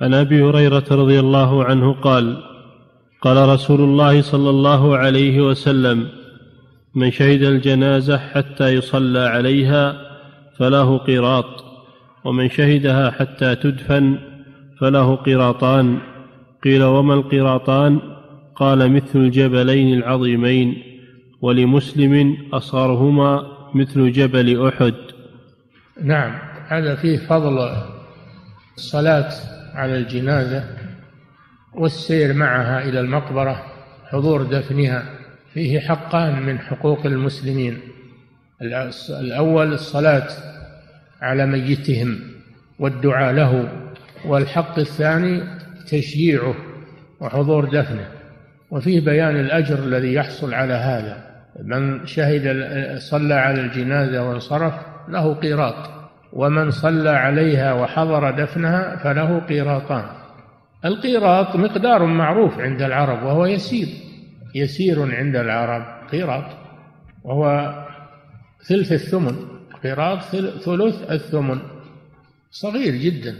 عن أبي هريرة رضي الله عنه قال قال رسول الله صلى الله عليه وسلم من شهد الجنازة حتى يصلى عليها فله قيراط ومن شهدها حتى تدفن فله قيراطان قيل وما القيراطان قال مثل الجبلين العظيمين ولمسلم أصغرهما مثل جبل أحد. نعم هذا فيه فضل الصلاة على الجنازة والسير معها إلى المقبرة حضور دفنها فيه حقان من حقوق المسلمين. الأول الصلاة على ميتهم والدعاء له والحق الثاني تشييعه وحضور دفنه. وفيه بيان الأجر الذي يحصل على هذا. من شهد صلى على الجنازة وانصرف له قيراط. ومن صلى عليها وحضر دفنها فله قيراطان. القيراط مقدار معروف عند العرب وهو يسير يسير عند العرب. قيراط وهو ثلث الثمن قيراط ثلث الثمن. صغير جدا.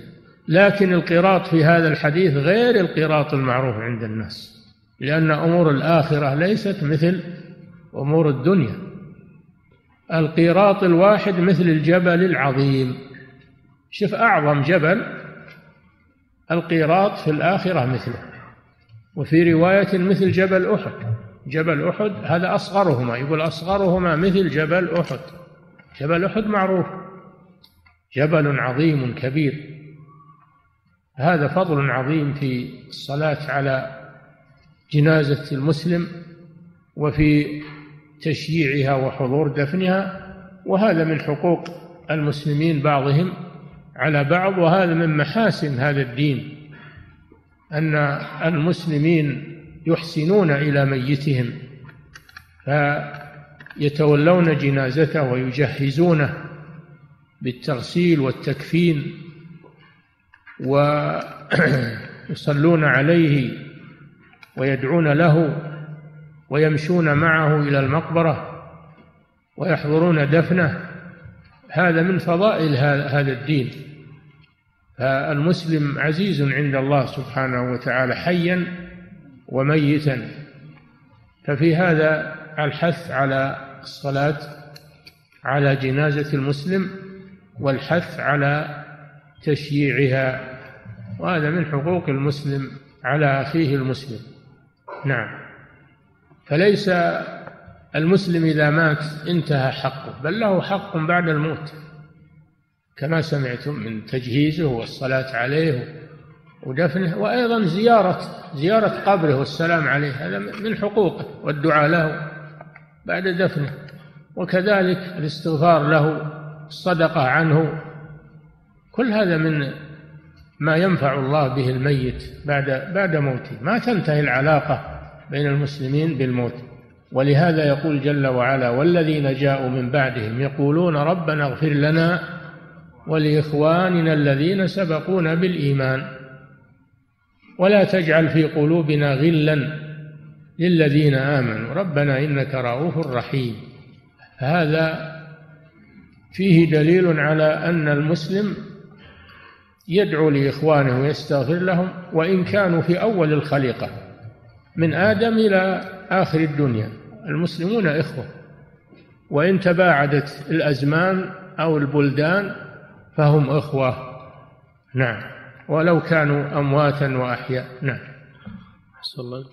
لكن القيراط في هذا الحديث غير القيراط المعروف عند الناس لأن أمور الآخرة ليست مثل أمور الدنيا. القيراط الواحد مثل الجبل العظيم. شوف أعظم جبل القيراط في الآخرة مثله. وفي رواية مثل جبل أحد. جبل أحد هذا أصغرهما. يقول أصغرهما مثل جبل أحد. جبل أحد معروف. جبل عظيم كبير. هذا فضل عظيم في الصلاة على جنازة المسلم وفي تشييعها وحضور دفنها وهذا من حقوق المسلمين بعضهم على بعض وهذا من محاسن هذا الدين أن المسلمين يحسنون إلى ميتهم فيتولون جنازته ويجهزونه بالتغسيل والتكفين ويصلون عليه ويدعون له ويمشون معه إلى المقبرة ويحضرون دفنه. هذا من فضائل هذا الدين. فالمسلم عزيز عند الله سبحانه وتعالى حيا وميتا. ففي هذا الحث على الصلاة على جنازة المسلم والحث على تشييعها وهذا من حقوق المسلم على أخيه المسلم. نعم. فليس المسلم إذا مات انتهى حقه بل له حق بعد الموت كما سمعتم من تجهيزه والصلاة عليه ودفنه وأيضا زيارة زيارة قبره والسلام عليه هذا من حقوقه والدعاء له بعد دفنه. وكذلك الاستغفار له الصدقة عنه كل هذا من ما ينفع الله به الميت بعد بعد موته. ما تنتهي العلاقة بين المسلمين بالموت. ولهذا يقول جل وعلا والذين جاءوا من بعدهم يقولون ربنا اغفر لنا ولإخواننا الذين سبقونا بالإيمان. ولا تجعل في قلوبنا غلا للذين آمنوا. ربنا إنك رؤوف رحيم. هذا فيه دليل على أن المسلم يدعو لإخوانه ويستغفر لهم وإن كانوا في أول الخليقة. من آدم إلى آخر الدنيا. المسلمون إخوة. وإن تباعدت الأزمان أو البلدان فهم إخوة. نعم. ولو كانوا أمواتا وأحياء. نعم. الله